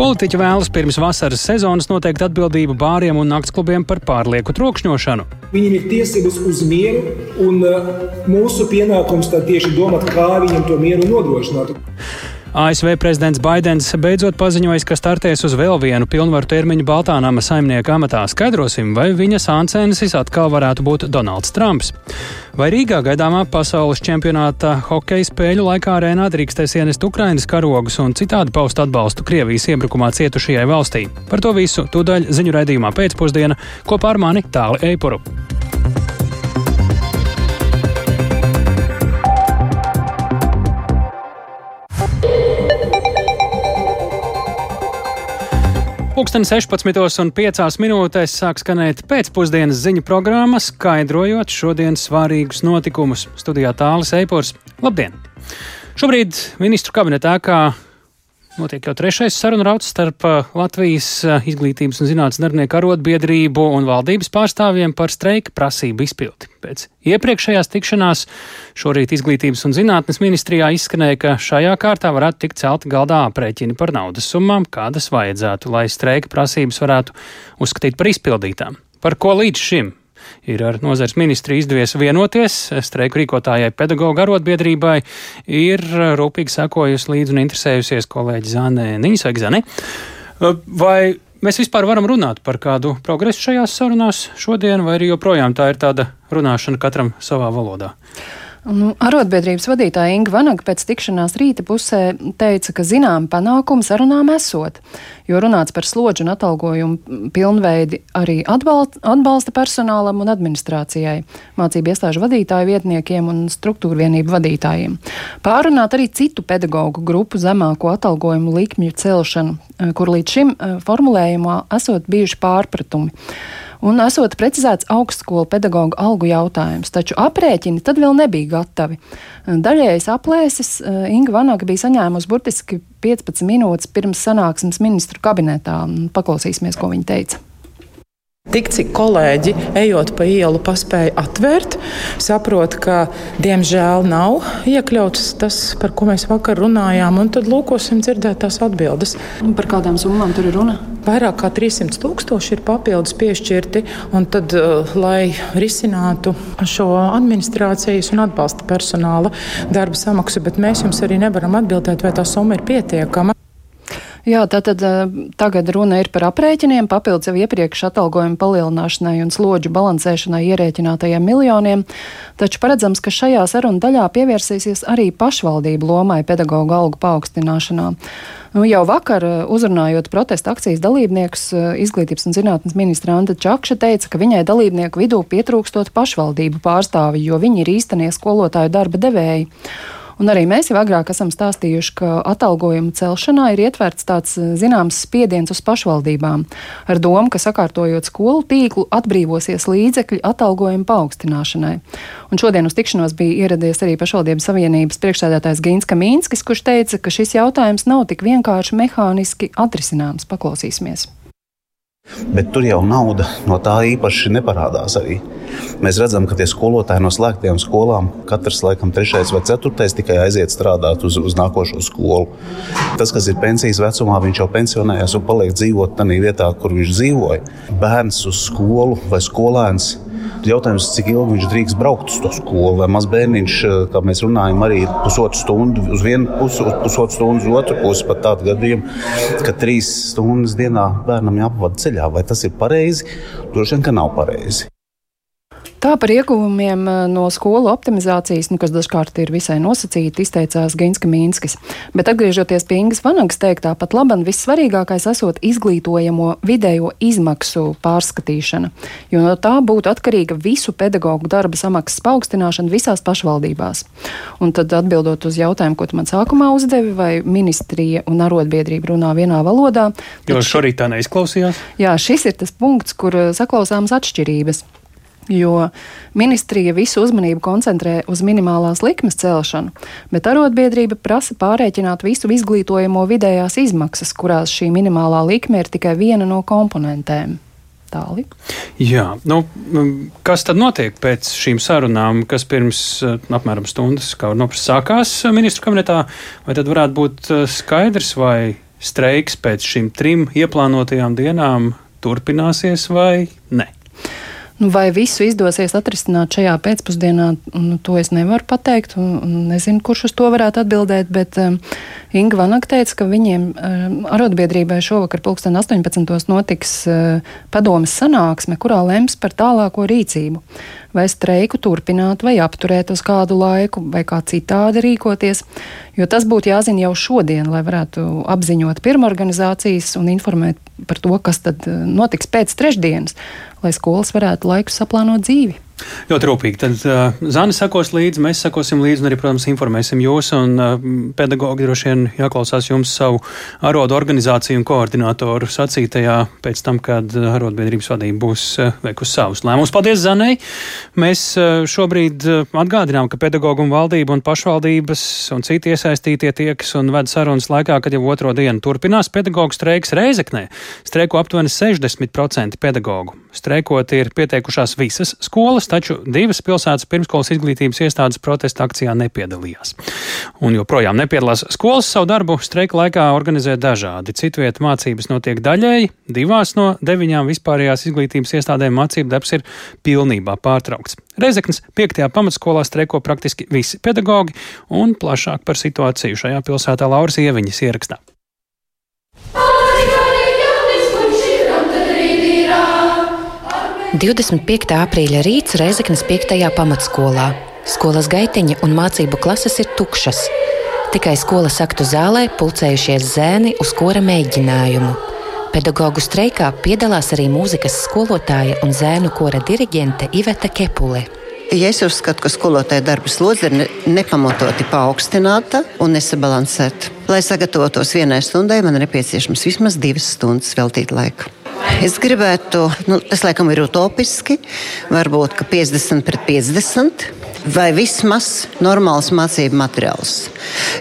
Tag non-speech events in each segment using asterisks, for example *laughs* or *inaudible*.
Politiķi vēlas pirms vasaras sezonas noteikt atbildību bāriem un naktsklubiem par pārlieku trokšņošanu. Viņiem ir tiesības uz mieru, un uh, mūsu pienākums tad tieši domāt, kā viņiem to mieru nodrošināt. ASV prezidents Baidens beidzot paziņojis, ka startēs uz vēl vienu pilnvaru termiņu Baltānama saimnieka amatā. Skaidrosim, vai viņa sāncēnesis atkal varētu būt Donalds Trumps. Vai Rīgā gaidāmā pasaules čempionāta hokeja spēļu laikā arēnā drīkstēs ienest Ukrainas karogus un citādi paust atbalstu Krievijas iebrukumā cietušajai valstī. Par to visu tūdaļ ziņu raidījumā pēcpusdiena kopā ar mani Tāli Eipuru. Pūksteni 16,5 minūtēs sāk skanēt pēcpusdienas ziņu programma, skaidrojot šodienas svarīgus notikumus. Studijā tālāk Eipors. Labdien! Šobrīd ministru kabinetā kā Notiek jau trešais sarunu rauds starp uh, Latvijas uh, izglītības un zinātnes darbinieku arotbiedrību un valdības pārstāvjiem par streika prasību izpildi. Pēc iepriekšējās tikšanās šorīt izglītības un zinātnes ministrijā izskanēja, ka šajā kārtā varētu tikt celti galdā aprēķini par naudas summām, kādas vajadzētu, lai streika prasības varētu uzskatīt par izpildītām. Par ko līdz šim ir ar nozars ministru izdevies vienoties. Streiku rīkotājai pedagoģa arotbiedrībai ir rūpīgi sekojusi līdzi un interesējusies kolēģi Zane Niņas vai Zane. Vai mēs vispār varam runāt par kādu progresu šajās sarunās šodien, vai arī joprojām tā ir tāda runāšana katram savā valodā? Nu, arotbiedrības vadītāja Inga Vanaga pēc tikšanās rīta pusē teica, ka zinām panākumi sarunām esot, jo runāts par slodžu un atalgojumu pilnveidi arī atbalsta, personālam un administrācijai, mācību iestāžu vadītāju vietniekiem un struktūru vienību vadītājiem. Pārunāt arī citu pedagoģu grupu zemāko atalgojumu likmju celšanu, kur līdz šim eh, formulējumā esot bijuši pārpratumi un esot precizēts augstskolu pedagoģu algu jautājums, taču aprēķini tad vēl nebija gatavi. Daļējas aplēses eh, Inga Vanaga bija saņēmusi burtiski 15 minūtes pirms sanāksmes ministru kabinetā. Paklausīsimies, ko viņa teica. Tik cik kolēģi, ejot pa ielu, paspēja atvērt, saprot, ka diemžēl nav iekļauts tas, par ko mēs vakar runājām, un tad lūkosim dzirdēt tās atbildes. Un par kādām summām tur ir runa? Vairāk kā 300 tūkstoši ir papildus piešķirti, un tad, eh, lai risinātu šo administrācijas un atbalsta personāla darba samaksu, bet mēs jums arī nevaram atbildēt, vai tā summa ir pietiekama. Jā, tātad tagad runa ir par aprēķiniem, papildus jau iepriekš atalgojuma palielināšanai un slodžu balansēšanai ierēķinātajiem miljoniem, taču paredzams, ka šajā sarunu daļā pievērsīsies arī pašvaldību lomai pedagoģu algu paaugstināšanā. Nu, jau vakar, uzrunājot protesta akcijas dalībniekus, izglītības un zinātnes ministra Anta Čakša teica, ka viņai dalībnieku vidū pietrūkstot pašvaldību pārstāvi, jo viņi ir īstenie skolotāju darba devēji. Un arī mēs jau agrāk esam stāstījuši, ka atalgojuma celšanā ir ietverts tāds eh, zināms spiediens uz pašvaldībām, ar domu, ka sakārtojot skolu tīklu atbrīvosies līdzekļi atalgojuma paaugstināšanai. Un šodien uz tikšanos bija ieradies arī pašvaldības savienības priekšsēdētājs Gīns Kamīnskis, kurš teica, ka šis jautājums nav tik vienkārši mehāniski atrisināms. Paklausīsimies! Bet tur jau nauda no tā īpaši neparādās arī. Mēs redzam, ka tie skolotāji no slēgtiem skolām, katrs laikam trešais vai ceturtais tikai aiziet strādāt uz, uz nākošo skolu. Tas, kas ir pensijas vecumā, viņš jau pensionējas un paliek dzīvot tajā vietā, kur viņš dzīvoja. Bērns uz skolu vai skolēns Jautājums, cik ilgi viņš drīkst braukt uz to skolu, vai mazbērniņš, kā mēs runājam, arī ir pusotru stundu uz vienu pusi, uz pusotru stundu uz otru pusi. Pat tādu gadījumu, ka trīs stundas dienā bērnam jāpavada ceļā. Vai tas ir pareizi? Droši vien, ka nav pareizi. Tā par ieguvumiem eh, no skolu optimizācijas, nu, kas dažkārt ir visai nosacīti, izteicās Ginska Mīnskis. Bet atgriežoties pie Ingas Vanagas teiktā, pat laban vissvarīgākais esot izglītojamo vidējo izmaksu pārskatīšana, jo no tā būtu atkarīga visu pedagoģu darba samaksas paaugstināšana visās pašvaldībās. Un tad atbildot uz jautājumu, ko tu man sākumā uzdevi, vai ministrija un arotbiedrība runā vienā valodā. Jo šorīt tā neizklausījās? Jā, šis ir tas punkts, kur eh, saklausāmas atšķirības jo ministrija visu uzmanību koncentrē uz minimālās likmes celšanu, bet arotbiedrība prasa pārreikināt visu izglītojamo vidējās izmaksas, kurās šī minimālā likme ir tikai viena no komponentēm. Tāli. Jā, nu, kas tad notiek pēc šīm sarunām, kas pirms eh, apmēram stundas, kā noprast, sākās ministru kabinetā? Vai tad varētu būt eh, skaidrs, vai streiks pēc šīm trim ieplānotajām dienām turpināsies vai ne? Nu, vai visu izdosies atrisināt šajā pēcpusdienā, nu, to es nevaru pateikt. Nezinu, kurš uz to varētu atbildēt, bet um, Inga Vanak teica, ka viņiem um, arotbiedrībai šovakar pulksten 18. notiks uh, padomas sanāksme, kurā lems par tālāko rīcību. Vai streiku turpināt, vai apturēt uz kādu laiku, vai kā citādi rīkoties. Jo tas būtu jāzina jau šodien, lai varētu apziņot pirmorganizācijas un informēt par to, kas tad uh, notiks pēc trešdienas lai skolas varētu laiku saplānot dzīvi. Ļoti rūpīgi. Tad uh, Zana sekos līdzi, mēs sekosim līdzi un arī, protams, informēsim jūs. Un uh, pedagogi droši vien jāklausās jums savu arodu organizāciju un koordinātoru sacītajā pēc tam, kad arotbiedrības vadība būs uh, veikusi savus lēmumus. Paldies, Zanai! Mēs uh, šobrīd uh, atgādinām, ka pedagogu un valdību un pašvaldības un citi iesaistītie tiekas un ved sarunas laikā, kad jau otro dienu turpinās pedagogu streiks Reizeknē. Streiko aptuveni 60% pedagogu. Streikot ir pieteikušās visas skolas taču divas pilsētas pirmskolas izglītības iestādes protesta akcijā nepiedalījās. Un joprojām nepiedalās skolas savu darbu streika laikā organizē dažādi. Citvieta mācības notiek daļēji, divās no deviņām vispārējās izglītības iestādēm mācību darbs ir pilnībā pārtraukts. Reizeknas 5. pamatskolā streiko praktiski visi pedagoģi, un plašāk par situāciju šajā pilsētā Lauras Ieviņas ierakstā. 25. aprīļa rīts Reizeknas 5. pamatskolā. Skolas gaitiņa un mācību klases ir tukšas. Tikai skolas aktu zālē pulcējušies zēni uz kora mēģinājumu. Pedagoģu streikā piedalās arī mūzikas skolotāja un zēnu kora diriģente Iveta Kepule. Ja es uzskatu, ka skolotāja darba slodze ir ne, nepamatoti paaugstināta un nesabalansēta. Lai sagatavotos vienai stundai, man ir nepieciešams vismaz divas stundas veltīt laiku. Es gribētu, nu, tas laikam ir utopiski, varbūt 50 pret 50 vai vismaz normāls mācību materiāls.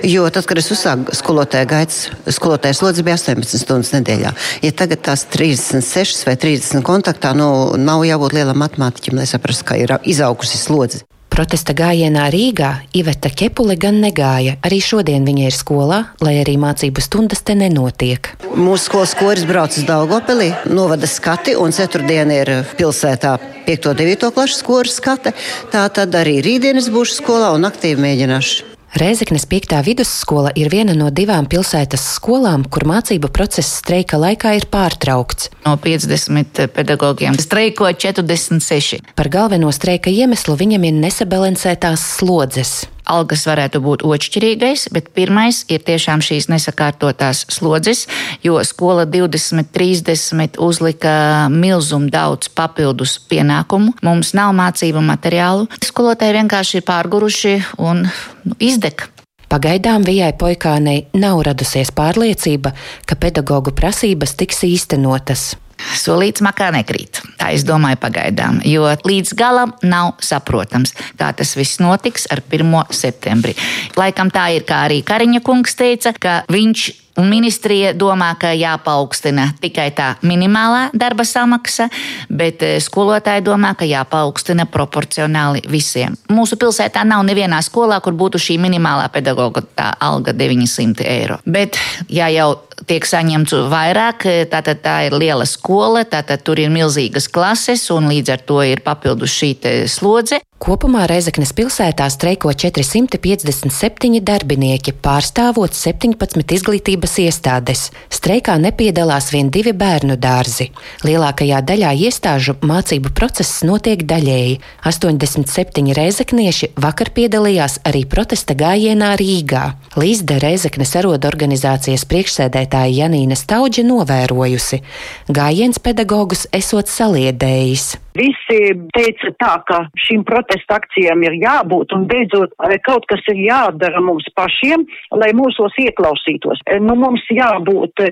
Jo tad, kad es uzsāku skolotāju gaitas, skolotājas slodzi bija 18 stundas nedēļā. Ja tagad tās 36 vai 30 kontaktā, nu, nav jābūt lielam matemātiķim, lai saprastu, ka ir izaugusi slodze. Protesta gājienā Rīgā Iveta Kepule gan negāja. Arī šodien viņa ir skolā, lai arī mācību stundas te nenotiek. Mūsu skolas koris brauc uz Daugopilī, novada skati, un ceturtdien ir pilsētā 5. un 9. klases koris skate. Tā tad arī rītdienas būšu skolā un aktīvi mēģināšu. Reizeknas 5. vidusskola ir viena no divām pilsētas skolām, kur mācību process streika laikā ir pārtraukts. No 50 pedagogiem streiko 46. Par galveno streika iemeslu viņam ir nesabalansētās slodzes algas varētu būt otršķirīgais, bet pirmais ir tiešām šīs nesakārtotās slodzes, jo skola 2030 uzlika milzumu daudz papildus pienākumu. Mums nav mācību materiālu. Skolotāji vienkārši ir pārguruši un nu, izdeg. Pagaidām Vijai Poikānei nav radusies pārliecība, ka pedagoģu prasības tiks īstenotas. Solīts makā nekrīt. Tā es domāju pagaidām, jo līdz galam nav saprotams, kā tas viss notiks ar 1. septembri. Laikam tā ir, kā arī Kariņa kungs teica, ka viņš Un ministrija domā, ka jāpaukstina tikai tā minimālā darba samaksa, bet eh, skolotāji domā, ka jāpaukstina proporcionāli visiem. Mūsu pilsētā nav nevienā skolā, kur būtu šī minimālā pedagoga alga 900 eiro. Bet, ja jau tiek saņemts vairāk, tātad tā ir liela skola, tātad tur ir milzīgas klases un līdz ar to ir papildus šī slodze. Kopumā Reizeknas pilsētā streiko 457 darbinieki, pārstāvot 17 izglītības iestādes. Streikā nepiedalās vien divi bērnu dārzi. Lielākajā daļā iestāžu mācību process notiek daļēji. 87 reizeknieši vakar piedalījās arī protesta gājienā Rīgā. Līdz Reizeknas arodu organizācijas priekšsēdētāja Janīna Staudža novērojusi. Gājiens pedagogus esot saliedējis. Visi teica tā, ka šīm protesta akcijām ir jābūt un beidzot kaut kas ir jādara mums pašiem, lai mūsos ieklausītos. E, nu, mums jābūt e,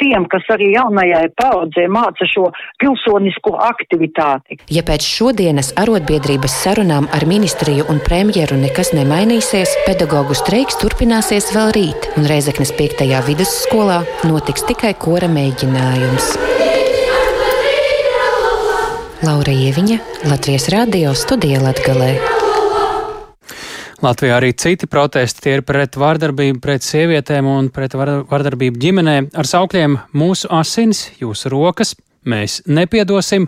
tiem, kas arī jaunajai paudzē māca šo pilsonisko aktivitāti. Ja pēc šodienas arotbiedrības sarunām ar ministriju un premjeru nekas nemainīsies, pedagoģu streiks turpināsies vēl rīt, un Reizeknas 5. vidusskolā notiks tikai kora mēģinājums. Laura Ieviņa, Latvijas Rādio studija Latgalē. Latvijā arī citi protesti ir pret vārdarbību pret sievietēm un pret vārdarbību ģimenē ar saukļiem Mūsu asinis, jūsu rokas, Mēs nepiedosim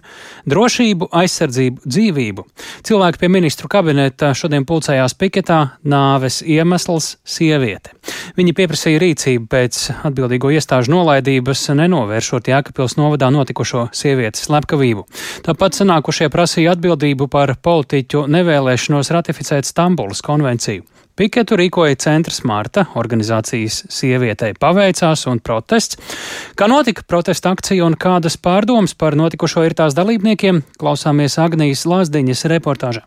drošību, aizsardzību, dzīvību. Cilvēki pie ministru kabineta šodien pulcējās piketā nāves iemesls - sieviete. Viņi pieprasīja rīcību pēc atbildīgo iestāžu nolaidības, nenovēršot Jēkabpils novadā notikušo sievietes slepkavību. Tāpat sanākušie prasīja atbildību par politiķu nevēlēšanos ratificēt Stambulas konvenciju. Piketu rīkoja Centrs Marta, organizācijas sievietei paveicās un protests. Kā notika protesta akcija un kādas pārdomas par notikušo ir tās dalībniekiem, klausāmies Agnijas Lāsdiņas reportāžā.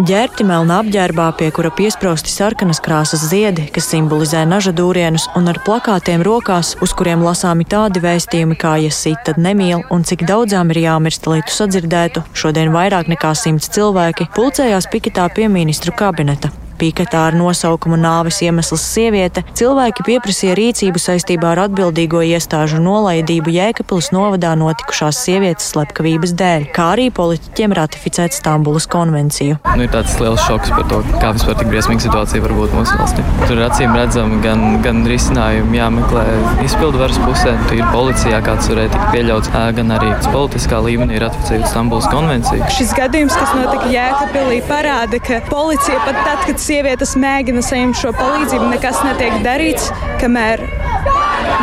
Ģērbti melnā apģērbā, pie kura piesprausti sarkanas krāsas ziedi, kas simbolizē naža dūrienus, un ar plakātiem rokās, uz kuriem lasāmi tādi vēstījumi, kā sit, tad nemīl, un cik daudzām ir jāmirst, lai tu sadzirdētu, šodien vairāk nekā simts cilvēki pulcējās piketā pie ministru kabineta. Piketā ar nosaukumu Nāves iemesls sieviete cilvēki pieprasīja rīcību saistībā ar atbildīgo iestāžu nolaidību Jēkabils novadā notikušās sievietes slepkavības dēļ, kā arī politiķiem ratificēt Stambulas konvenciju. Nu, ir tāds liels šoks par to, kā vispār tik briesmīga situācija var būt mūsu valstī. Tur ir acīm redzami gan, gan risinājumi jāmeklē izpildu varas pusē, tur ir policijā, kāds varēja tikt pieļauts, gan arī politiskā līmenī ratificējot Stambulas konvenciju. Šis gadījums, kas notika Jēkabīlī, parāda, ka policija pat tad, kad sievietes mēģina saņemt šo palīdzību, nekas netiek darīts, kamēr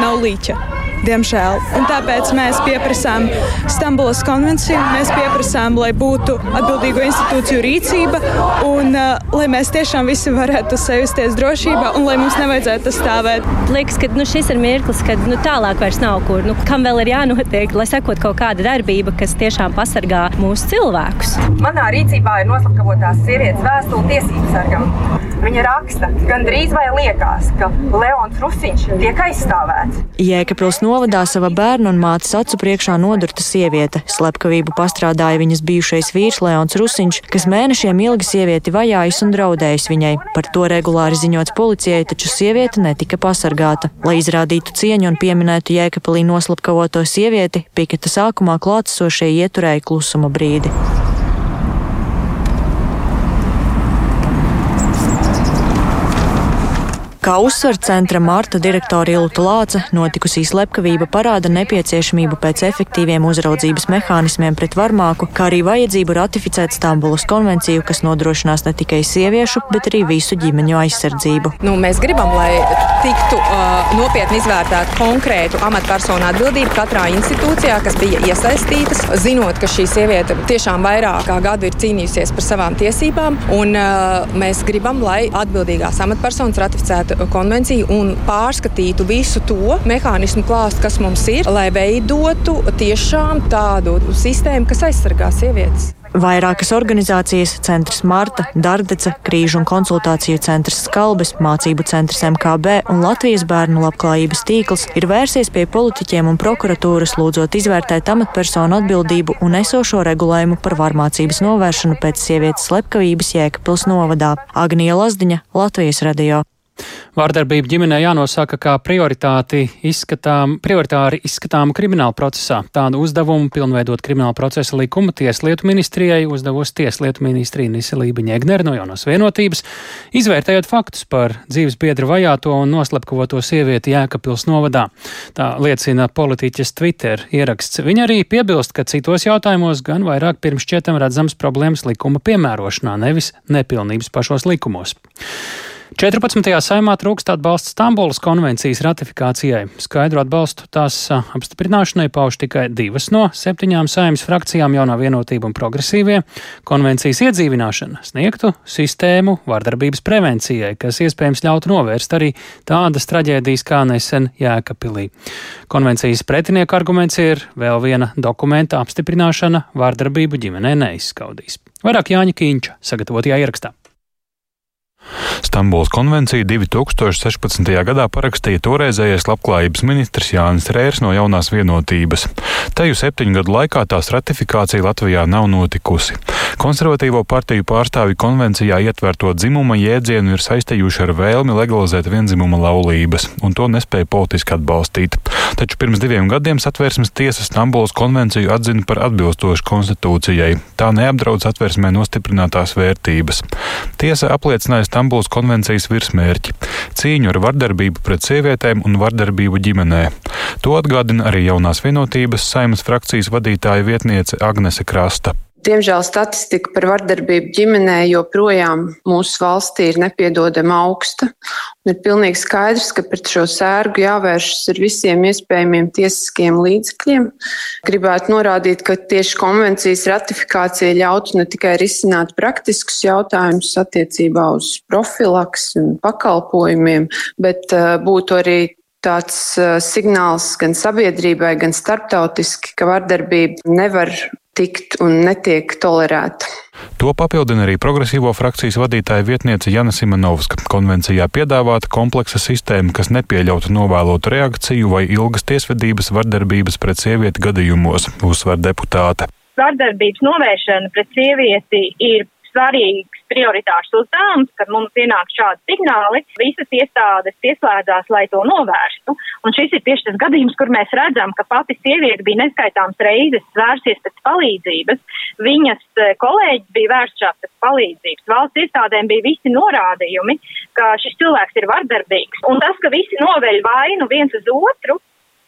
nav līķa diemžēl. Un tāpēc mēs pieprasām Stambulas konvenciju, mēs pieprasām, lai būtu atbildīgo institūciju rīcība un uh, lai mēs tiešām visi varētu sajusties drošībā un lai mums nevajadzētu stāvēt. Liekas, ka nu, šis ir mirklis, kad nu, tālāk vairs nav kur. Nu, kam vēl ir jānotiek, lai sekot kaut kāda darbība, kas tiešām pasargā mūsu cilvēkus? Manā rīcībā ir noslapkavotās sievietes vēstule tiesību sargam. Viņa raksta, gandrīz vai liekas, ka Leons Rusiņš tiek aizstāvēts. Jēkabils novadā sava bērna un mātes acu priekšā nodurta sieviete. Slepkavību pastrādāja viņas bijušais vīrs Leons Rusiņš, kas mēnešiem ilgi sievieti vajājis un draudējis viņai. Par to regulāri ziņots policijai, taču sieviete netika pasargāta. Lai izrādītu cieņu un pieminētu Jēkabīlī noslapkavoto sievieti, piketa sākumā klātesošie ieturēja klusuma brīdi. Kā uzsver centra Marta direktora Ilta Lāca, notikusī slepkavība parāda nepieciešamību pēc efektīviem uzraudzības mehānismiem pret varmāku, kā arī vajadzību ratificēt Stambulas konvenciju, kas nodrošinās ne tikai sieviešu, bet arī visu ģimeņu aizsardzību. Nu, mēs gribam, lai tiktu uh, nopietni izvērtēta konkrētu amatpersonu atbildība katrā institūcijā, kas bija iesaistītas, zinot, ka šī sieviete tiešām vairāk kā gadu ir cīnījusies par savām tiesībām, un uh, mēs gribam, lai atbildīgās amatpersonas ratificētu konvenciju un pārskatītu visu to mehānismu klāstu, kas mums ir, lai veidotu tiešām tādu sistēmu, kas aizsargā sievietes. Vairākas organizācijas, centrs Marta, Dārdeca, Krīžu un konsultāciju centrs Skalbes, mācību centrs MKB un Latvijas bērnu labklājības tīkls ir vērsies pie politiķiem un prokuratūras lūdzot izvērtēt amatpersonu atbildību un esošo regulējumu par varmācības novēršanu pēc sievietes slepkavības Jēkabpils novadā. Agnija Lazdiņa, Latvijas radio. Vārdarbība ģimenē jānosaka kā izskatām, prioritāri izskatāma krimināla procesā. Tādu uzdevumu pilnveidot krimināla procesa likumu Tieslietu ministrijai uzdevusi Tieslietu ministrija Niselība Ņegner no jaunās vienotības, izvērtējot faktus par dzīves biedra vajāto un noslepkavoto sievieti Jēkabpils novadā. Tā liecina politiķis Twitter ieraksts. Viņa arī piebilst, ka citos jautājumos gan vairāk pirms šķietam redzams problēmas likuma piemērošanā, nevis nepilnības pašos likumos. 14. saimā trūkst atbalsts Stambulas konvencijas ratifikācijai. Skaidru atbalstu tās apstiprināšanai pauž tikai divas no septiņām saimnes frakcijām - jaunā vienotība un progresīvie. Konvencijas iedzīvināšana sniegtu sistēmu vardarbības prevencijai, kas iespējams ļautu novērst arī tādas traģēdijas kā nesen Jēkapilī. Konvencijas pretinieku arguments ir vēl viena dokumenta apstiprināšana vardarbību ģimenē neizskaudīs. Vairāk Jāņa Kīņča sagatavotajā ierakstā. Stambuls konvenciju 2016. gadā parakstīja toreizējais labklājības ministrs Jānis Rērs no jaunās vienotības. Teju septiņu gadu laikā tās ratifikācija Latvijā nav notikusi. Konservatīvo partiju pārstāvji konvencijā ietverto dzimuma jēdzienu ir saistījuši ar vēlmi legalizēt vienzimuma laulības, un to nespēja politiski atbalstīt. Taču pirms diviem gadiem satversmes tiesa Stambuls konvenciju atzina par atbilstošu konstitūcijai. Tā neapdraud satversmē nostiprinātās vērtības. Tiesa apliecināja Stambuls konvencijas virsmērķi - cīņu ar vardarbību pret sievietēm un vardarbību ģimenē. To atgādina arī jaunās vienotības saimas frakcijas vadītāja vietniece Agnese Krasta. Diemžēl statistika par vardarbību ģimenē joprojām mūsu valstī ir nepiedodama augsta. Ir pilnīgi skaidrs, ka pret šo sērgu jāvēršas ar visiem iespējamiem tiesiskiem līdzekļiem. Gribētu norādīt, ka tieši konvencijas ratifikācija ļautu ne tikai risināt praktiskus jautājumus attiecībā uz profilaks un pakalpojumiem, bet uh, būtu arī tāds uh, signāls gan sabiedrībai, gan starptautiski, ka vardarbība nevar tikt un netiek tolerēta. To papildina arī progresīvo frakcijas vadītāja vietniece Jana Simonovska. Konvencijā piedāvāta kompleksa sistēma, kas nepieļautu novēlotu reakciju vai ilgas tiesvedības vardarbības pret sievieti gadījumos, uzsver deputāte. Vardarbības novēršana pret sievieti ir svarīgs prioritārs uzdevums, kad mums ienāk šādi signāli, visas iestādes pieslēdzās, lai to novērstu. Un šis ir tieši tas gadījums, kur mēs redzam, ka pati sieviete bija neskaitāms reizes vērsies pēc palīdzības, viņas e, kolēģis bija vērsts pēc palīdzības. Valsts iestādēm bija visi norādījumi, ka šis cilvēks ir vardarbīgs. Un tas, ka visi noveļ vainu viens uz otru,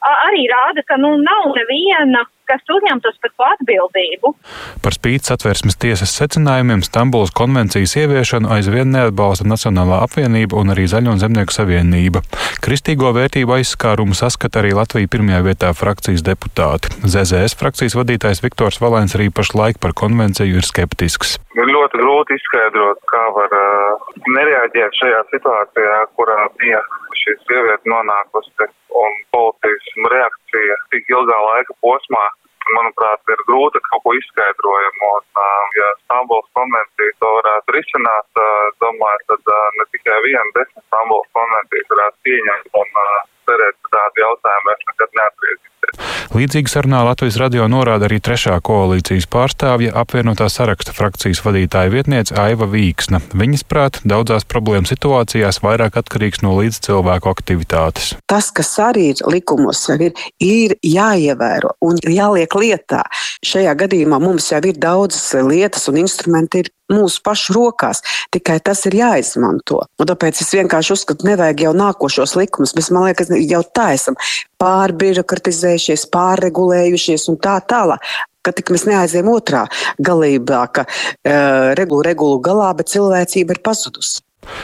arī rāda, ka nu, nav neviena kas uzņemtos par to atbildību. Par spīti satversmes tiesas secinājumiem Stambulas konvencijas ieviešanu aizvien neatbalsta Nacionālā apvienība un arī Zaļo un Zemnieku savienība. Kristīgo vērtību aizskārumu saskata arī Latvija pirmajā vietā frakcijas deputāti. ZZS frakcijas vadītājs Viktors Valēns arī pašlaik par konvenciju ir skeptisks. Ir ļoti grūti izskaidrot, kā var uh, nereaģēt šajā situācijā, kurā bija šī sieviete nonākusi un policijas reakcija tik ilgā laika posmā manuprāt, ir grūti kaut ko izskaidrojumu. Un, ja Stambuls konvencija to varētu risināt, domāju, tad ne tikai viena desmit Stambuls konvencijas varētu pieņemt un cerēt, ka tādi jautājumi vairs nekad neatgriezīsies. Līdzīgi sarunā Latvijas radio norāda arī trešā koalīcijas pārstāvja apvienotā saraksta frakcijas vadītāja vietniece Aiva Vīksna. Viņas prāt, daudzās problēmu situācijās vairāk atkarīgs no līdzcilvēku aktivitātes. Tas, kas arī ir likumos, ir, ir jāievēro un jāliek lietā. Šajā gadījumā mums jau ir daudzas lietas un instrumenti ir mūsu pašu rokās, tikai tas ir jāizmanto. Un tāpēc es vienkārši uzskatu, nevajag jau nākošos likumus. Mēs, man liekas, jau tā esam pārbirokratizējušies, pārregulējušies un tā tālāk ka tik mēs neaizējām otrā galībā, ka uh, regulu regulu galā, bet cilvēcība ir pazudusi.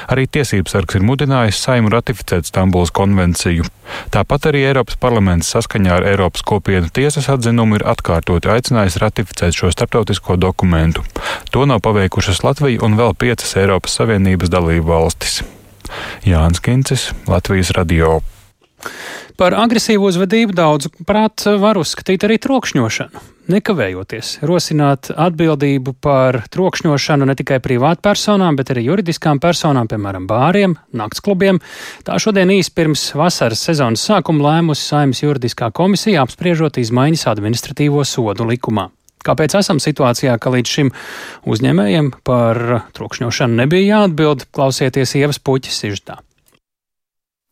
Arī tiesības sargs ir mudinājis saimu ratificēt Stambulas konvenciju. Tāpat arī Eiropas parlaments saskaņā ar Eiropas kopienu tiesas atzinumu ir atkārtoti aicinājis ratificēt šo starptautisko dokumentu. To nav paveikušas Latvija un vēl piecas Eiropas Savienības dalību valstis. Jānis Kincis, Latvijas radio. Par agresīvu uzvedību daudz prāt var uzskatīt arī trokšņošanu. Nekavējoties rosināt atbildību par trokšņošanu ne tikai privātpersonām, bet arī juridiskām personām, piemēram, bāriem, naktsklubiem. Tā šodien īsi pirms vasaras sezonas sākuma lēmusi Saimnes juridiskā komisija apspriežot izmaiņas administratīvo sodu likumā. Kāpēc esam situācijā, ka līdz šim uzņēmējiem par trokšņošanu nebija jāatbild, klausieties Ievas puķis sižetā.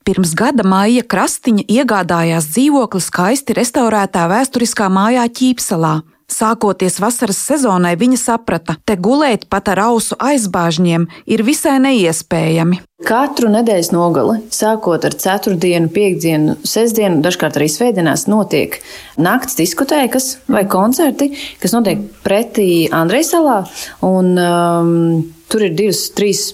Pirms gada māja krastiņa iegādājās dzīvokli skaisti restaurētā vēsturiskā mājā Ķīpselā. Sākoties vasaras sezonai, viņa saprata, te gulēt pat ar ausu aizbāžņiem ir visai neiespējami. Katru nedēļas nogali, sākot ar ceturtdienu, piekdienu, sestdienu, dažkārt arī svētdienās, notiek nakts diskotēkas vai koncerti, kas notiek pretī Andrejs salā. Un, um, tur ir divas, trīs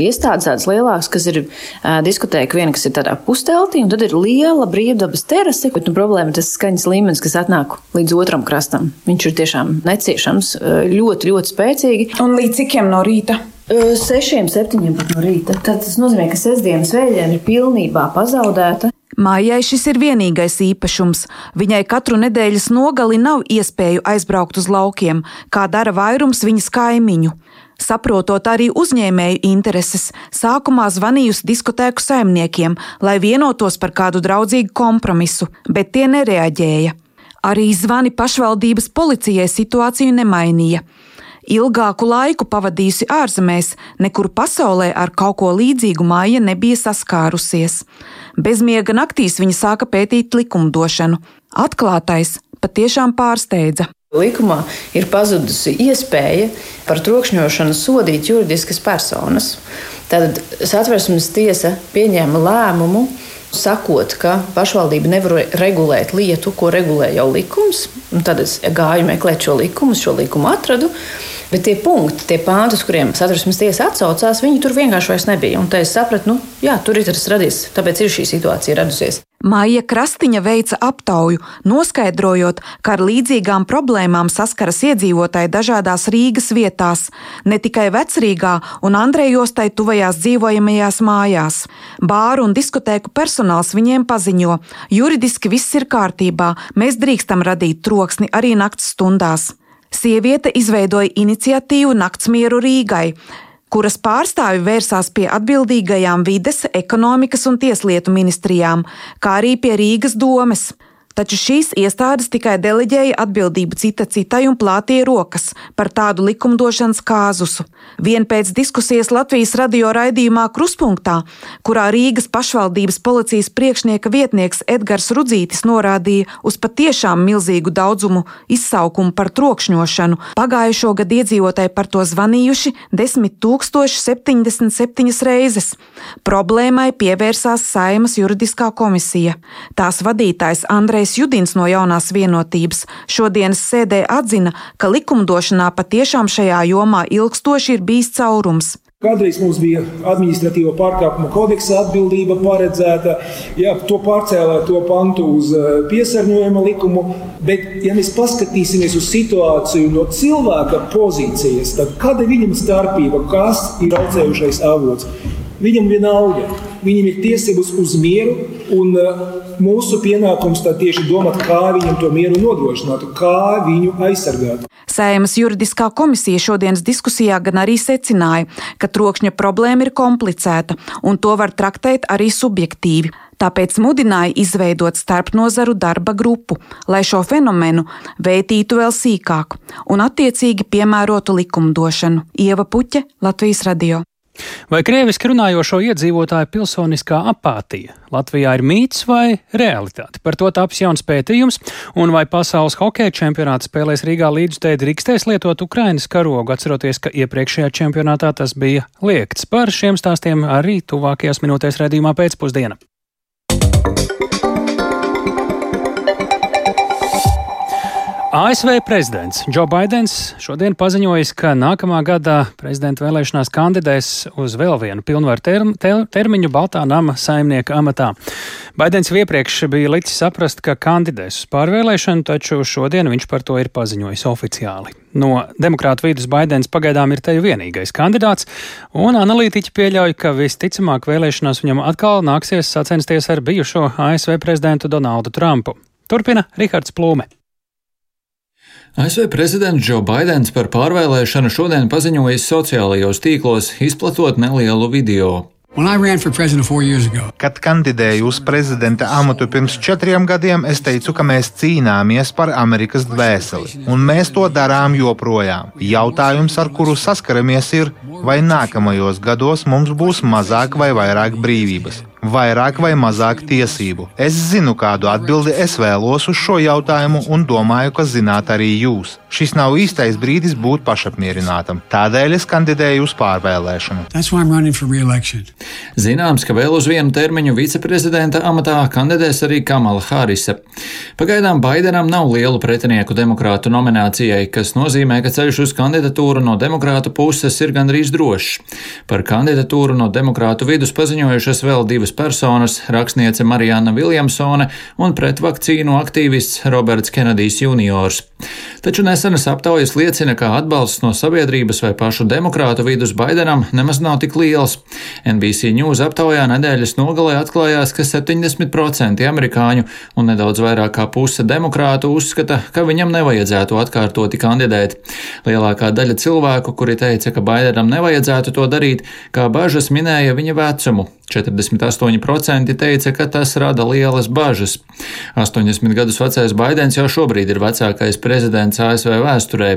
iestādes, tādas lielākas, kas ir uh, diskotēka, viena, kas ir tādā pusteltī, un tad ir liela brīvdabas terase. Bet nu, problēma ir tas skaņas līmenis, kas atnāk līdz otram krastam. Viņš ir tiešām neciešams, ļoti, ļoti spēcīgi. Un līdz cikiem no rīta? Sešiem, septiņiem no rīta. Tad tas nozīmē, ka sestdienas vēļdiena ir pilnībā pazaudēta. Mājai šis ir vienīgais īpašums. Viņai katru nedēļas nogali nav iespēju aizbraukt uz laukiem, kā dara vairums viņas kaimiņu. Saprotot arī uzņēmēju intereses, sākumā zvanījusi diskotēku saimniekiem, lai vienotos par kādu draudzīgu kompromisu, bet tie nereaģēja. Arī zvani pašvaldības policijai situāciju nemainīja. Ilgāku laiku pavadījusi ārzemēs, nekur pasaulē ar kaut ko līdzīgu māja nebija saskārusies. Bezmiega naktīs viņa sāka pētīt likumdošanu. Atklātais patiešām pārsteidza. Likumā ir pazudusi iespēja par trokšņošanu sodīt juridiskas personas. Tad satversmes tiesa pieņēma lēmumu, sakot, ka pašvaldība nevar regulēt lietu, ko regulē jau likums. Tad es gāju meklēt šo likumu, šo likumu atradu. Bet tie punkti, tie pānti, uz kuriem satversmes tiesa atsaucās, viņi tur vienkārši vairs nebija. Un tad es sapratu, nu, jā, tur ir tas radies, tāpēc ir šī situācija radusies. Māja Krastiņa veica aptauju, noskaidrojot, ka ar līdzīgām problēmām saskaras iedzīvotāji dažādās Rīgas vietās, ne tikai vecrīgā un Andrejostai tuvajās dzīvojamajās mājās. Bāru un diskotēku personāls viņiem paziņo, juridiski viss ir kārtībā, mēs drīkstam radīt troksni arī nakts stundās. Sieviete izveidoja iniciatīvu Naktsmieru Rīgai, kuras pārstāvi vērsās pie atbildīgajām vides, ekonomikas un tieslietu ministrijām, kā arī pie Rīgas domes. Taču šīs iestādes tikai deleģēja atbildību cita citai un plātīja rokas par tādu likumdošanas kāzusu. Vien pēc diskusijas Latvijas radio raidījumā Kruspunktā, kurā Rīgas pašvaldības policijas priekšnieka vietnieks Edgars Rudzītis norādīja uz patiešām milzīgu daudzumu izsaukumu par trokšņošanu, pagājušo gadu iedzīvotāji par to zvanījuši 10 077 reizes. Problēmai pievērsās Saimas juridiskā komisija. Tās vadītājs Andrejs Andrejs Judins no jaunās vienotības šodienas sēdē atzina, ka likumdošanā patiešām šajā jomā ilgstoši ir bijis caurums. Kādreiz mums bija administratīva pārkāpuma kodeksa atbildība paredzēta, ja to pārcēlā to pantu uz eh, piesārņojuma likumu. Bet, ja mēs paskatīsimies uz situāciju no cilvēka pozīcijas, tad kāda ir viņam starpība, kas ir audzējušais avots? Viņam vienalga, viņam ir tiesības uz mieru, un eh, mūsu pienākums tad tieši domāt, kā viņam to mieru nodrošināt, kā viņu aizsargāt. Sēmas juridiskā komisija šodienas diskusijā gan arī secināja, ka trokšņa problēma ir komplicēta un to var traktēt arī subjektīvi. Tāpēc mudināja izveidot starpnozaru darba grupu, lai šo fenomenu vērtītu vēl sīkāk un attiecīgi piemērotu likumdošanu. Ieva Puķe, Latvijas radio. Vai krieviski runājošo iedzīvotāju pilsoniskā apātija Latvijā ir mīts vai realitāte? Par to taps jauns pētījums, un vai pasaules hokeja čempionāts spēlēs Rīgā līdzstēdi drīkstēs lietot Ukrainas karogu, atceroties, ka iepriekšējā čempionātā tas bija liekts. Par šiem stāstiem arī tuvākajās minūtēs redzījumā pēcpusdienā. ASV prezidents Džo Baidens šodien paziņojis, ka nākamā gada prezidenta vēlēšanās kandidēs uz vēl vienu pilnvaru term, ter, termiņu Baltā nama saimnieka amatā. Baidens jau iepriekš bija licis saprast, ka kandidēs uz pārvēlēšanu, taču šodien viņš par to ir paziņojis oficiāli. No demokrāta vidus Baidens pagaidām ir te vienīgais kandidāts, un analītiķi pieļauj, ka visticamāk vēlēšanās viņam atkal nāksies sacensties ar bijušo ASV prezidentu Donaldu Trumpu. Turpina Rihards Plūme. ASV prezidents Džo Baidens par pārvēlēšanu šodien paziņojis sociālajos tīklos, izplatot nelielu video. Kad kandidēju uz prezidenta amatu pirms četriem gadiem, es teicu, ka mēs cīnāmies par Amerikas dvēseli, un mēs to darām joprojām. Jautājums, ar kuru saskaramies, ir, vai nākamajos gados mums būs mazāk vai vairāk brīvības vairāk vai mazāk tiesību? Es zinu, kādu atbildi es vēlos uz šo jautājumu, un domāju, ka zināt arī jūs. Šis nav īstais brīdis būt pašapmierinātam. Tādēļ es kandidēju uz pārvēlēšanu. Zināms, ka vēl uz vienu termiņu viceprezidenta amatā kandidēs arī Kamala Harrise. Pagaidām Baidenam nav lielu pretinieku demokrātu nominācijai, kas nozīmē, ka ceļš uz kandidatūru no demokrātu puses ir gandrīz drošs. Par kandidatūru no demokrātu vidus paziņojušas vēl divas personas - rakstniece Marijāna Viljamsone un pretvakcīnu aktīvists Roberts Kenedijs juniors. Taču nesenas aptaujas liecina, ka atbalsts no sabiedrības vai pašu demokrātu vidus Baidenam nemaz nav tik liels. NBC News aptaujā nedēļas nogalē atklājās, ka 70% amerikāņu un nedaudz vairāk kā puse demokrātu uzskata, ka viņam nevajadzētu atkārtoti kandidēt. Lielākā daļa cilvēku, kuri teica, ka Baidenam nevajadzētu to darīt, kā bažas minēja viņa vecumu. 48% teica, ka tas rada lielas bažas. 80 gadus vecais Baidens jau šobrīd ir vecākais prezidents ASV vēsturē.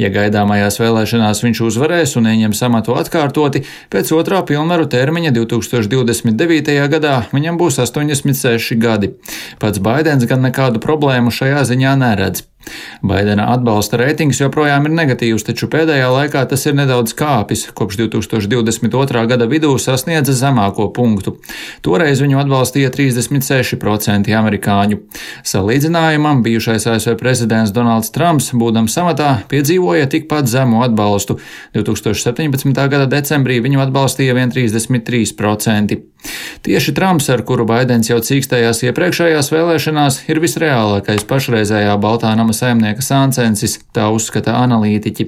Ja gaidāmajās vēlēšanās viņš uzvarēs un ieņems amatu atkārtoti, pēc otrā pilnvaru termiņa 2029. gadā viņam būs 86 gadi. Pats Baidens gan nekādu problēmu šajā ziņā neredz. Baidena atbalsta reitings joprojām ir negatīvs, taču pēdējā laikā tas ir nedaudz kāpis. Kopš 2022. gada vidū sasniedza zemāko punktu. Toreiz viņu atbalstīja 36% amerikāņu. Salīdzinājumam bijušais ASV prezidents Donalds Trumps, būdams samatā, piedzīvoja tikpat zemu atbalstu. 2017. gada decembrī viņu atbalstīja vien 33%. Tieši Trumps, ar kuru Baidens jau cīkstējās iepriekšējās vēlēšanās, ir visreālākais pašreizējā Baltā nama saimnieka sāncensis, tā uzskata analītiķi.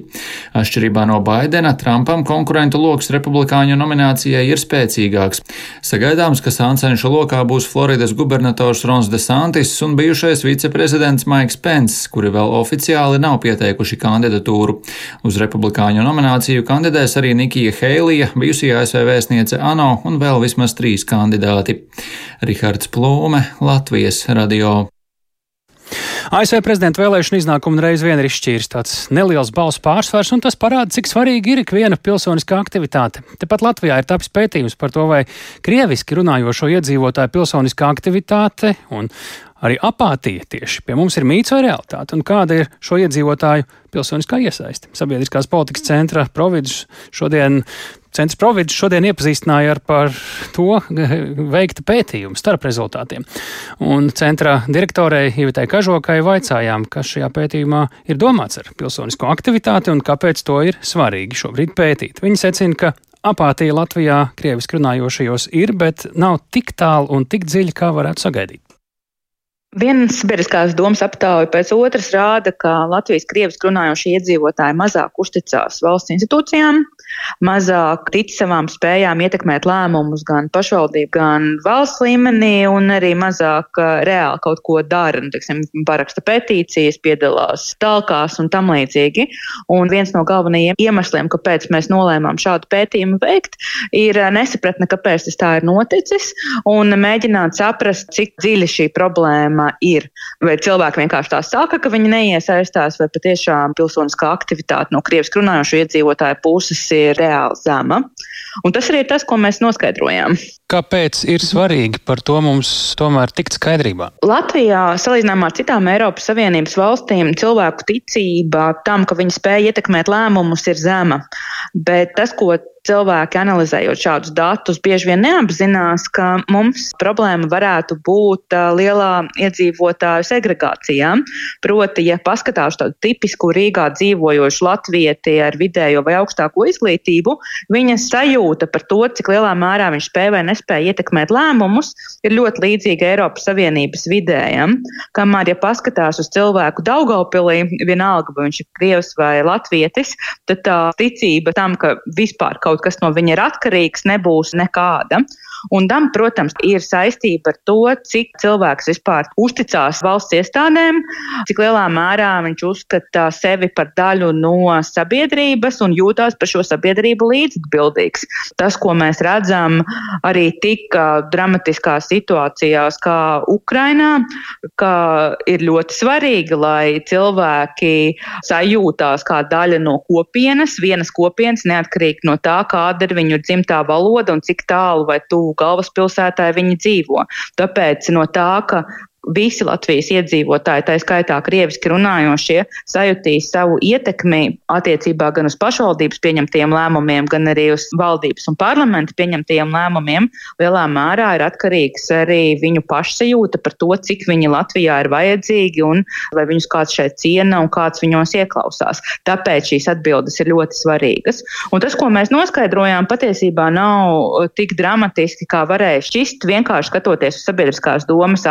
Atšķirībā no Baidena, Trumpam konkurentu lokus republikāņu nominācijai ir spēcīgāks. Sagaidāms, ka sāncenšu lokā būs Floridas gubernators Rons DeSantis un bijušais viceprezidents Maiks Pence, kuri vēl oficiāli nav pieteikuši kandidatūru. Uz republikāņu nomināciju kandidēs arī Nikija Heilija, bijusī ASV vēstniece ANO un vēl vismaz trīs kandidāti. Rihards Plūme, Latvijas radio. ASV prezidenta vēlēšana iznākumu reiz vien ir izšķīris tāds neliels balsu pārsvars, un tas parāda, cik svarīgi ir ikviena pilsoniskā aktivitāte. Tepat Latvijā ir tapis pētījums par to, vai krieviski runājošo iedzīvotāju pilsoniskā aktivitāte un arī apātija tieši pie mums ir mīts vai realitāte, un kāda ir šo iedzīvotāju pilsoniskā iesaiste. Sabiedriskās politikas centra providus šodien Centrs Providus šodien iepazīstināja ar par to *laughs* veikta pētījumu starp rezultātiem. Un centra direktorei Ivitai Kažokai vaicājām, kas šajā pētījumā ir domāts ar pilsonisko aktivitāti un kāpēc to ir svarīgi šobrīd pētīt. Viņi secina, ka apātija Latvijā krieviski runājošajos ir, bet nav tik tālu un tik dziļa, kā varētu sagaidīt. Viena sabiedriskās domas aptauja pēc otras rāda, ka Latvijas krieviski runājošie iedzīvotāji mazāk uzticās valsts institūcijām, mazāk tic savām spējām ietekmēt lēmumus gan pašvaldību, gan valsts līmenī, un arī mazāk reāli kaut ko dara. Nu, teiksim, paraksta petīcijas, piedalās talkās un tam līdzīgi. Un viens no galvenajiem iemesliem, kāpēc mēs nolēmām šādu pētījumu veikt, ir nesapratne, kāpēc tas tā ir noticis, un mēģināt saprast, cik dziļa šī problēma ir. Vai cilvēki vienkārši tā saka, ka viņi neiesaistās, vai patiešām pilsoniskā aktivitāte no krieviski runājošo iedzīvotāju puses ir reāli zema. Un tas arī ir tas, ko mēs noskaidrojām. Kāpēc ir svarīgi par to mums tomēr tikt skaidrībā? Latvijā, salīdzinājumā ar citām Eiropas Savienības valstīm, cilvēku ticība tam, ka viņi spēj ietekmēt lēmumus, ir zema. Bet tas, ko cilvēki analizējot šādus datus, bieži vien neapzinās, ka mums problēma varētu būt lielā iedzīvotāju segregācijā. Proti, ja paskatās tādu tipisku Rīgā dzīvojošu latvieti ar vidējo vai augstāko izglītību, viņa sajūta par to, cik lielā mērā viņš spēja vai nespēja ietekmēt lēmumus, ir ļoti līdzīga Eiropas Savienības vidējam. Kamēr, ja paskatās uz cilvēku Daugaupilī, vienalga, vai viņš ir krievs vai latvietis, tad tā ticība tam, ka vispār kaut kas no viņa ir atkarīgs, nebūs nekāda. Un tam, protams, ir saistība ar to, cik cilvēks vispār uzticās valsts iestādēm, cik lielā mērā viņš uzskata sevi par daļu no sabiedrības un jūtās par šo sabiedrību līdzatbildīgs. Tas, ko mēs redzam arī tik dramatiskās situācijās kā Ukrainā, ka ir ļoti svarīgi, lai cilvēki sajūtās kā daļa no kopienas, vienas kopienas, neatkarīgi no tā, kāda ir viņu dzimtā valoda un cik tālu vai tuvu galvaspilsētā viņi dzīvo. Tāpēc no tā, ka visi Latvijas iedzīvotāji, tā skaitā krieviski runājošie, sajutīs savu ietekmi attiecībā gan uz pašvaldības pieņemtiem lēmumiem, gan arī uz valdības un parlamenta pieņemtiem lēmumiem, lielā mērā ir atkarīgs arī viņu pašsajūta par to, cik viņi Latvijā ir vajadzīgi un vai viņus kāds šeit ciena un kāds viņos ieklausās. Tāpēc šīs atbildes ir ļoti svarīgas. Un tas, ko mēs noskaidrojām, patiesībā nav tik dramatiski, kā varēja šķist, vienkārši skatoties uz sabiedriskās domas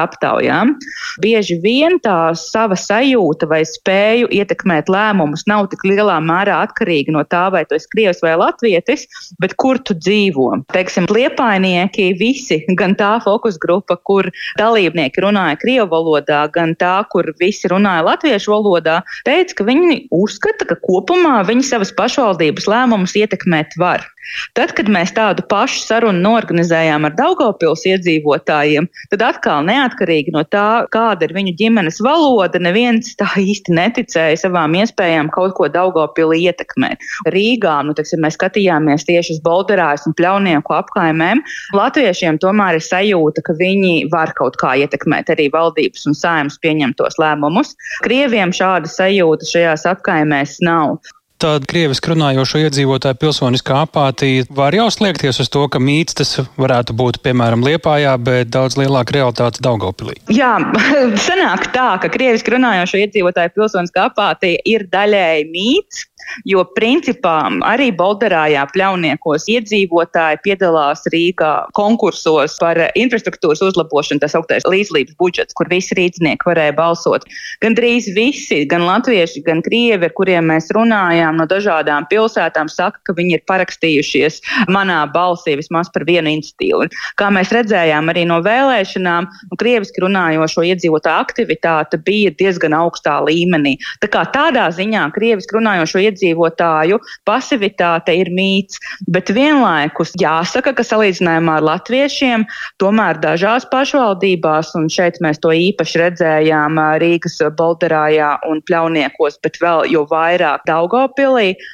aptaujām. Bieži vien tā sava sajūta vai spēju ietekmēt lēmumus nav tik lielā mērā atkarīga no tā, vai tu esi krievs vai latvietis, bet kur tu dzīvo. Teiksim, liepainieki visi, gan tā fokus grupa, kur dalībnieki runāja krievu valodā, gan tā, kur visi runāja latviešu valodā, teica, ka viņi uzskata, ka kopumā viņi savas pašvaldības lēmumus ietekmēt var. Tad, kad mēs tādu pašu sarunu norganizējām ar Daugopils iedzīvotājiem, tad atkal neatkarīgi no tā, kāda ir viņu ģimenes valoda, neviens tā īsti neticēja savām iespējām kaut ko Daugopilī ietekmēt. Rīgā, nu, teiksim, mēs skatījāmies tieši uz Bolderājas un Pļaunieku apkaimēm. Latviešiem tomēr ir sajūta, ka viņi var kaut kā ietekmēt arī valdības un sājums pieņemtos lēmumus. Krieviem šāda sajūta šajās apkaimēs nav tāda krieviski runājošo iedzīvotāju pilsoniskā apātija var jau sliekties uz to, ka mīts tas varētu būt piemēram Liepājā, bet daudz lielāka realitāte Daugopilī. Jā, *laughs* sanāk tā, ka krieviski runājošo iedzīvotāju pilsoniskā apātija ir daļēji mīts. Jo principā arī Bolderājā pļauniekos iedzīvotāji piedalās Rīgā konkursos par infrastruktūras uzlabošanu, tas augtais līdzlības budžets, kur visi rīznieki varēja balsot. Gan drīz visi, gan latvieši, gan krievi, ar kuriem mēs runājām no dažādām pilsētām, saka, ka viņi ir parakstījušies manā balsī vismaz par vienu institīvu. Kā mēs redzējām arī no vēlēšanām, nu, krieviski runājošo iedzīvotāju aktivitāte bija diezgan augstā līmenī. Tā kā tādā ziņā krieviski runājošo iedzīvotāju pasivitāte ir mīts, bet vienlaikus jāsaka, ka salīdzinājumā ar latviešiem tomēr dažās pašvaldībās, un šeit mēs to īpaši redzējām Rīgas Bolderājā un Pļauniekos, bet vēl jo vairāk Daugopilī,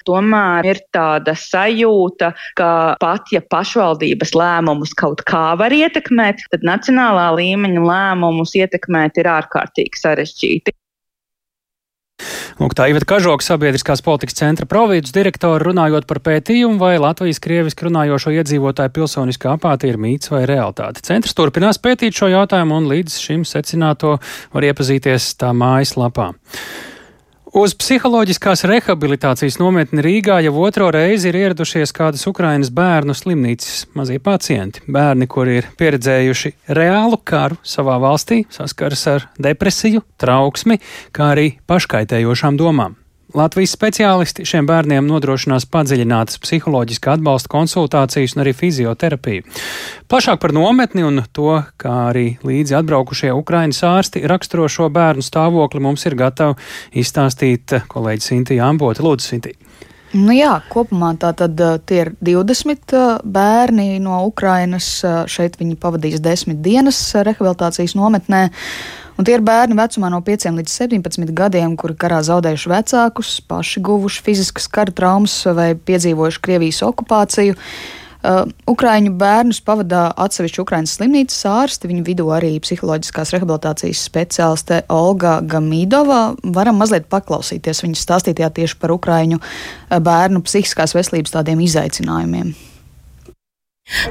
tomēr ir tāda sajūta, ka pat ja pašvaldības lēmumus kaut kā var ietekmēt, tad nacionālā līmeņa lēmumus ietekmēt ir ārkārtīgi sarežģīti. Lūk, tā Iveta Kažoka, sabiedriskās politikas centra provinces direktora, runājot par pētījumu, vai Latvijas krieviski runājošo iedzīvotāju pilsoniskā apātija ir mīts vai realitāte. Centrs turpinās pētīt šo jautājumu un līdz šim secināto var iepazīties tā mājaslapā. Uz psiholoģiskās rehabilitācijas nometni Rīgā jau otro reizi ir ieradušies kādas Ukrainas bērnu slimnīcas mazie pacienti. Bērni, kuri ir pieredzējuši reālu karu savā valstī, saskaras ar depresiju, trauksmi, kā arī paškaitējošām domām. Latvijas speciālisti šiem bērniem nodrošinās padziļinātas psiholoģiskā atbalsta konsultācijas un arī fizioterapiju. Plašāk par nometni un to, kā arī līdzi atbraukušie Ukraiņas ārsti raksturo šo bērnu stāvokli, mums ir gatava izstāstīt kolēģi Sintīja Ambote. Lūdzu, Sintīja! Nu jā, kopumā tā tad tie ir 20 bērni no Ukrainas. Šeit viņi pavadīs desmit dienas rehabilitācijas nometnē. Un tie ir bērni vecumā no 5 līdz 17 gadiem, kuri karā zaudējuši vecākus, paši guvuši fiziskas kara traumas vai piedzīvojuši Krievijas okupāciju. Uh, Ukrāņu bērnus pavadā atsevišķi Ukraiņas slimnīcas ārsti, viņu vidū arī psiholoģiskās rehabilitācijas speciāliste Olga Gamīdova. Varam mazliet paklausīties viņas stāstītajā tieši par Ukrāņu bērnu psihiskās veselības tādiem izaicinājumiem.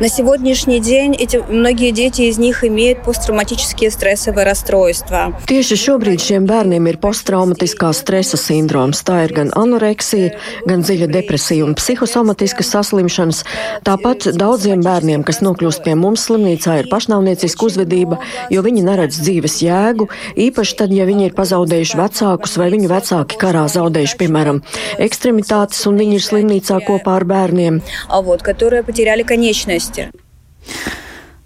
На сегодняшний день эти, многие дети из них имеют посттравматические стрессовые расстройства. Tieši šobrīd šiem bērniem ir posttraumatiskā stresa sindroms. Tā ir gan anoreksija, gan dziļa depresija un psihosomatiskas saslimšanas. Tāpat daudziem bērniem, kas nokļūst pie mums slimnīcā, ir pašnāvnieciska uzvedība, jo viņi neredz dzīves jēgu, īpaši tad, ja viņi ir pazaudējuši vecākus vai viņu vecāki karā zaudējuši, piemēram, ekstremitātes un viņi ir slimnīcā kopā ar bērniem. А вот, которые потеряли конечности личности.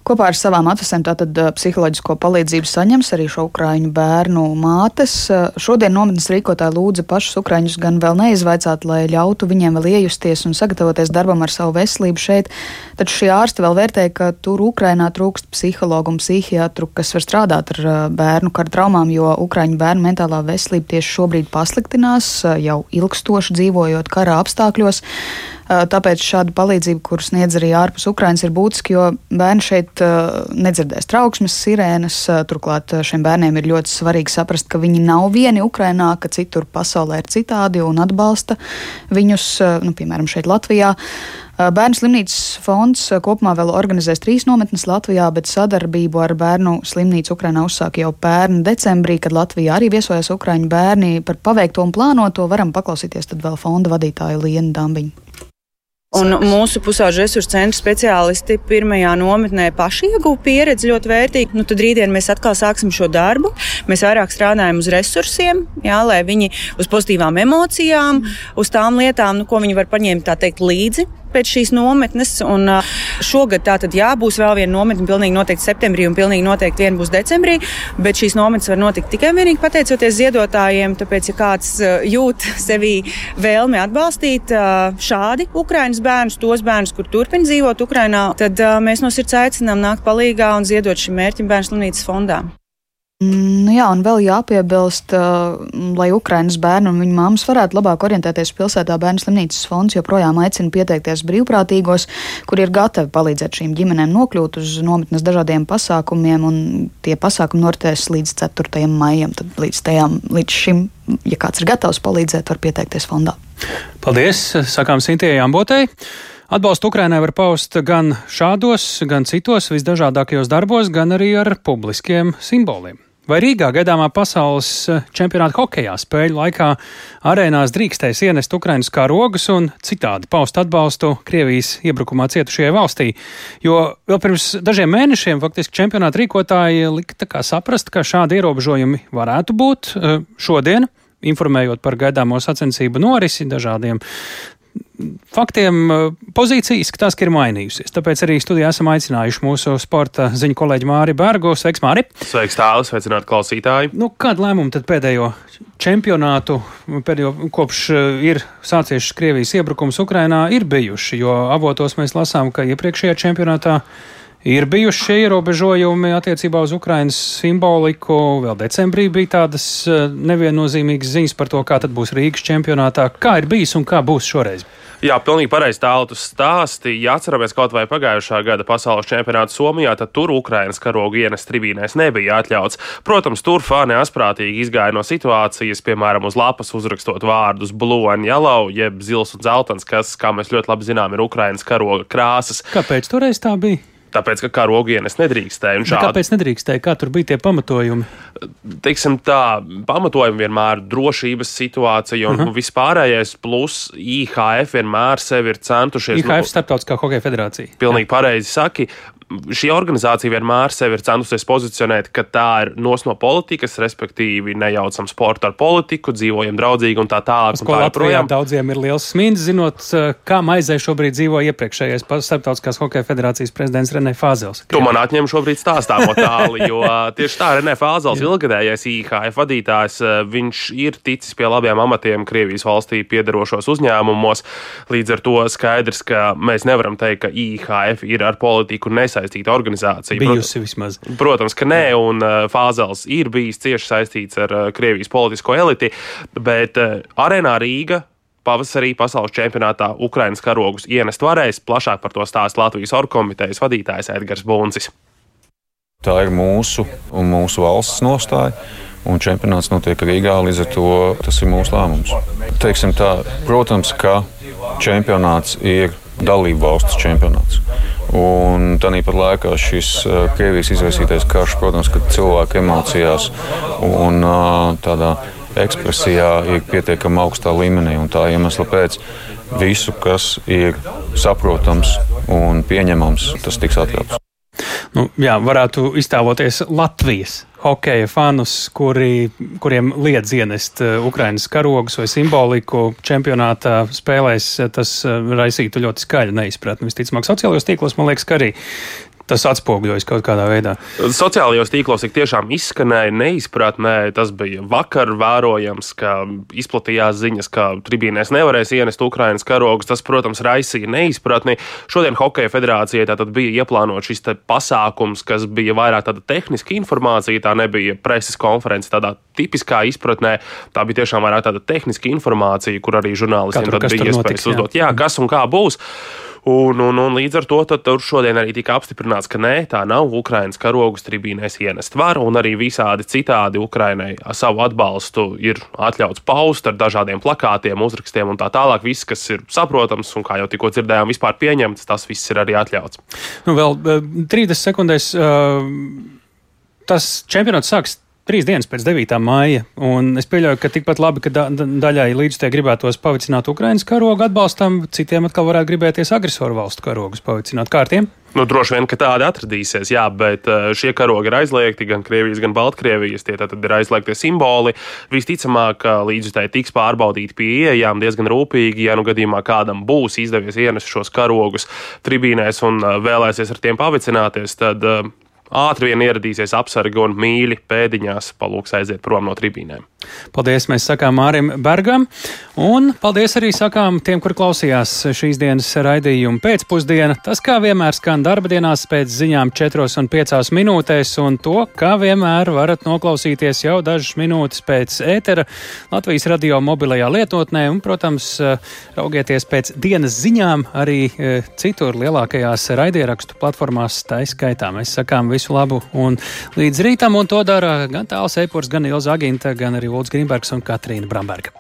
Kopā ar savām atvesēm tātad psiholoģisko palīdzību saņems arī šo ukraiņu bērnu mātes. Šodien nometnes rīkotāji lūdza pašus ukraiņus gan vēl neizvaicāt, lai ļautu viņiem vēl iejusties un sagatavoties darbam ar savu veselību šeit. Taču šie ārsti vēl vērtēja, ka tur Ukrainā trūkst psihologu un psihiatru, kas var strādāt ar bērnu kara traumām, jo ukraiņu bērnu mentālā veselība tieši šobrīd pasliktinās, jau ilgstoši dzīvojot kara apstākļos. Tāpēc šāda palīdzība, kuras sniedz arī ārpus Ukrainas, ir būtiska, jo bērni šeit nedzirdēs trauksmes, sirēnas. Turklāt šiem bērniem ir ļoti svarīgi saprast, ka viņi nav vieni Ukrainā, ka citur pasaulē ir citādi un atbalsta viņus, nu, piemēram, šeit Latvijā. Bērnu slimnīcas fonds kopumā vēl organizēs trīs nometnes Latvijā, bet sadarbību ar bērnu slimnīcu Ukrainā uzsāk jau pērn decembrī, kad Latvijā arī viesojas Ukraiņu bērni. Par paveikto un plānoto varam paklausīties tad vēl fonda vadītāju Lienu Dambiņu. Un mūsu pusauģu resursu centra speciālisti pirmajā nometnē paši ieguva pieredzi ļoti vērtīgi. Nu, tad rītdien mēs atkal sāksim šo darbu. Mēs vairāk strādājam uz resursiem, jā, lai viņi uz pozitīvām emocijām, uz tām lietām, nu, ko viņi var paņemt teikt, līdzi pēc šīs nometnes. Un šogad tā tad jā, būs vēl viena nometne, pilnīgi noteikti septembrī un pilnīgi noteikti viena būs decembrī. Bet šīs nometnes var notikt tikai un vienīgi pateicoties ziedotājiem. Tāpēc, ja kāds jūt sevī vēlmi atbalstīt šādi Ukraiņas bērnus, tos bērnus, kur turpina dzīvot Ukraiņā, tad mēs no sirds aicinām nākt palīdzīgā un ziedot šim mērķim Bērnu slimnīcas fondā. Nu jā, un vēl jāpiebilst, uh, lai Ukraiņas bērni un viņu māmas varētu labāk orientēties pilsētā, bērnu slimnīcas fonds joprojām aicina pieteikties brīvprātīgos, kur ir gatavi palīdzēt šīm ģimenēm nokļūt uz nometnes dažādiem pasākumiem, un tie pasākumi noritēs līdz 4. maijam. Tad līdz, tajām, līdz šim, ja kāds ir gatavs palīdzēt, var pieteikties fondā. Paldies! Sakām Sintījai Ambotei! Atbalstu Ukrainai var paust gan šādos, gan citos visdažādākajos darbos, gan arī ar publiskiem simboliem. Vai Rīgā gaidāmā pasaules eh, čempionāta hokeja spēļu laikā arēnās drīkstēs ienest Ukrainas karogus un citādi paust atbalstu Krievijas iebrukumā cietušajai valstī? Jo vēl pirms dažiem mēnešiem faktiski čempionāta rīkotāji lika saprast, ka šādi ierobežojumi varētu būt eh, šodien informējot par gaidāmo sacensību norisi dažādiem faktiem eh, pozīcija izskatās, ka ir mainījusies. Tāpēc arī studijā esam aicinājuši mūsu sporta ziņu kolēģi Māri Bērgu. Sveiks, Māri! Sveiks, tālāk, sveicināt klausītāji! Nu, kādu lēmumu tad pēdējo čempionātu, pēdējo, kopš eh, ir sācies Krievijas iebrukums Ukrainā, ir bijuši? Jo avotos mēs lasām, ka iepriekšējā čempionātā Ir bijuši šie ierobežojumi attiecībā uz Ukraiņas simboliku. Vēl decembrī bija tādas eh, neviennozīmīgas ziņas par to, kā tad būs Rīgas čempionātā. Kā ir bijis un kā būs šoreiz? Jā, pilnīgi pareizi tālāk stāstīja. Ja atceramies kaut vai pagājušā gada pasaules čempionātu Somijā, tad tur Ukraiņas karogu ienes tribīnēs nebija atļauts. Protams, tur fani asprātīgi izgāja no situācijas, piemēram, uz lapas uzrakstot vārdus and yellow, jeb zils un dzeltens, kas, kā mēs ļoti labi zinām, ir Ukraiņas karoga krāsas. Kāpēc toreiz tā bija? Tāpēc, ka karogienes nedrīkstēja. Šādi... Kāpēc nedrīkstēja? Kā tur bija tie pamatojumi? Teiksim tā, pamatojumi vienmēr ir drošības situācija un uh -huh. vispārējais, plus IHF vienmēr sevi ir centušies. IHF nu, Startautiskā hokeja federācija. Pilnīgi Jā. pareizi saki šī organizācija vienmēr sevi ir centusies pozicionēt, ka tā ir nos no politikas, respektīvi nejaucam sportu ar politiku, dzīvojam draudzīgi un tā tālāk. Uz ko tā Latvijā daudziem ir liels smīns, zinot, kā maizē šobrīd dzīvo iepriekšējais Starptautiskās hokeja federācijas prezidents Renē Fāzels. Tu man atņem šobrīd stāstāmo tālu, jo *laughs* tieši tā Renē Fāzels, ilgadējais IHF vadītājs, viņš ir ticis pie labiem amatiem Krievijas valstī piedarošos uzņēmumos. Līdz ar to skaidrs, ka mēs nevaram teikt, ka IHF ir ar politiku nesaistīts iesaistīta organizācija. Bijusi protams, vismaz. Protams, ka nē, un uh, Fāzels ir bijis cieši saistīts ar uh, Krievijas politisko eliti, bet uh, Arēnā Rīga pavasarī pasaules čempionātā Ukraiņas karogus ienest varēs. Plašāk par to stāsta Latvijas orkomitejas vadītājs Edgars Buncis. Tā ir mūsu un mūsu valsts nostāja. Un čempionāts notiek Rīgā, līdz ar to tas ir mūsu lēmums. Teiksim tā, protams, ka čempionāts ir dalību valsts čempionāts. Un tāpat laikā šis uh, Krievijas izraisītais karš, protams, ka cilvēku emocijās un uh, tādā ekspresijā ir pietiekami augstā līmenī. Tā iemesla pēc visu, kas ir saprotams un pieņemams, tas tiks atļauts. Nu, jā, varētu iztēloties Latvijas hokeja fanus, kuri, kuriem liedz ienest uh, Ukraiņas karogus vai simboliku čempionātā spēlēs, tas uh, raisītu ļoti skaļu neizpratni. Visticamāk, sociālajos tīklos man liekas, ka arī tas atspoguļojas kaut kādā veidā. Sociālajos tīklos tik tiešām izskanēja neizpratnē. Tas bija vakar vērojams, ka izplatījās ziņas, ka tribīnēs nevarēs ienest Ukraiņas karogus. Tas, protams, raisīja neizpratni. Šodien Hokeja federācijai tātad bija ieplānots šis pasākums, kas bija vairāk tāda tehniska informācija. Tā nebija preses konference tādā tipiskā izpratnē. Tā bija tiešām vairāk tāda tehniska informācija, kur arī žurnālistiem bija iespējas uzdot, jā, kas un kā būs. Un, un, un līdz ar to tur šodien arī tika apstiprināts, ka nē, tā nav Ukraiņas karogus tribīnēs ienest var, un arī visādi citādi Ukraiņai savu atbalstu ir atļauts paust ar dažādiem plakātiem, uzrakstiem un tā tālāk. Viss, kas ir saprotams un, kā jau tikko dzirdējām, vispār pieņemts, tas viss ir arī atļauts. Nu, vēl 30 eh, sekundēs. Uh, tas čempionāts sāks trīs dienas pēc 9. maija. Es pieļauju, ka tikpat labi, ka da daļai līdztie gribētos pavicināt Ukraiņas karogu atbalstam, citiem atkal varētu gribēties agresoru valstu karogus pavicināt kārtiem. Nu, droši vien, ka tādi atradīsies, jā, bet eh, šie karogi ir aizliegti gan Krievijas, gan Baltkrievijas. Tie tad ir aizliegti simboli. Visticamāk, līdzjutēji tiks pārbaudīti pie ieejām diezgan rūpīgi. Ja nu gadījumā kādam būs izdevies ienest šos karogus tribīnēs un eh, vēlēsies ar tiem pavicināties, tad eh, ātri vien ieradīsies apsargi un mīļi pēdiņās palūks aiziet prom no tribīnēm. Paldies, mēs sakām Mārim Bergam, un paldies arī sakām tiem, kur klausījās šīs dienas raidījuma pēcpusdiena. Tas, kā vienmēr skan darba dienās pēc ziņām 4 un 5 minūtēs, un to, kā vienmēr varat noklausīties jau dažas minūtes pēc ētera Latvijas radio mobilajā lietotnē, un, protams, raugieties pēc dienas ziņām arī e, citur lielākajās raidierakstu platformās, tā izskaitā. Mēs sakām visu labu un līdz rītam, un to dara gan Tāls Eipurs, gan Ilza Aginta, gan arī Ulds Grīmbergs un Katrīna Bramberga.